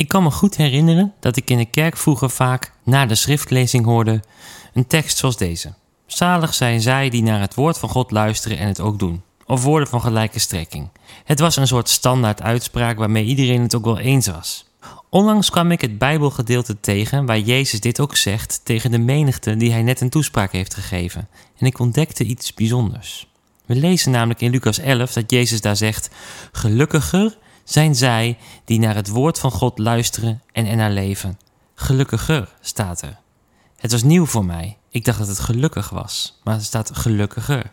Ik kan me goed herinneren dat ik in de kerk vroeger vaak na de schriftlezing hoorde een tekst zoals deze. Zalig zijn zij die naar het woord van God luisteren en het ook doen. Of woorden van gelijke strekking. Het was een soort standaard uitspraak waarmee iedereen het ook wel eens was. Onlangs kwam ik het Bijbelgedeelte tegen waar Jezus dit ook zegt tegen de menigte die hij net een toespraak heeft gegeven. En ik ontdekte iets bijzonders. We lezen namelijk in Lucas 11 dat Jezus daar zegt: Gelukkiger zijn zij die naar het woord van God luisteren en ernaar leven. Gelukkiger staat er. Het was nieuw voor mij. Ik dacht dat het gelukkig was, maar het staat gelukkiger.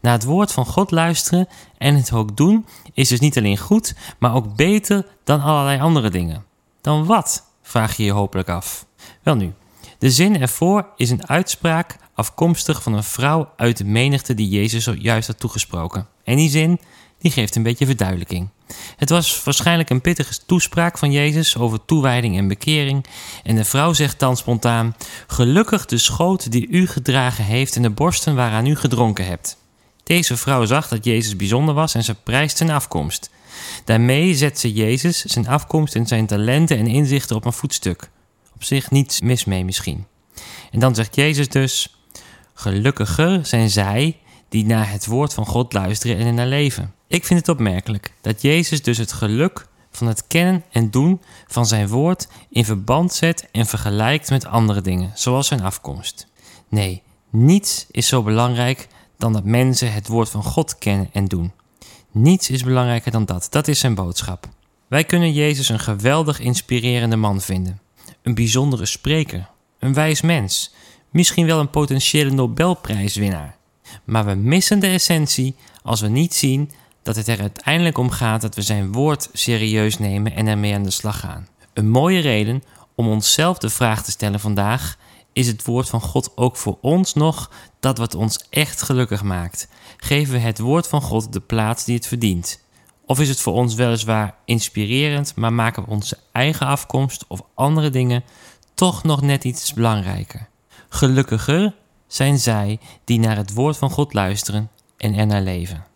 Naar het woord van God luisteren en het ook doen is dus niet alleen goed, maar ook beter dan allerlei andere dingen. Dan wat? vraag je je hopelijk af. Wel nu, de zin ervoor is een uitspraak afkomstig van een vrouw uit de menigte die Jezus zojuist had toegesproken. En die zin die geeft een beetje verduidelijking. Het was waarschijnlijk een pittige toespraak van Jezus over toewijding en bekering. En de vrouw zegt dan spontaan: Gelukkig de schoot die u gedragen heeft en de borsten waaraan u gedronken hebt. Deze vrouw zag dat Jezus bijzonder was en ze prijst zijn afkomst. Daarmee zet ze Jezus, zijn afkomst en zijn talenten en inzichten op een voetstuk. Op zich niets mis mee misschien. En dan zegt Jezus dus: Gelukkiger zijn zij die naar het woord van God luisteren en naar leven. Ik vind het opmerkelijk dat Jezus dus het geluk van het kennen en doen van zijn woord in verband zet en vergelijkt met andere dingen, zoals zijn afkomst. Nee, niets is zo belangrijk dan dat mensen het woord van God kennen en doen. Niets is belangrijker dan dat. Dat is zijn boodschap. Wij kunnen Jezus een geweldig inspirerende man vinden. Een bijzondere spreker. Een wijs mens. Misschien wel een potentiële Nobelprijswinnaar. Maar we missen de essentie als we niet zien dat het er uiteindelijk om gaat dat we zijn woord serieus nemen en ermee aan de slag gaan. Een mooie reden om onszelf de vraag te stellen vandaag: is het woord van God ook voor ons nog dat wat ons echt gelukkig maakt? Geven we het woord van God de plaats die het verdient? Of is het voor ons weliswaar inspirerend, maar maken we onze eigen afkomst of andere dingen toch nog net iets belangrijker? Gelukkiger zijn zij die naar het woord van God luisteren en ernaar leven.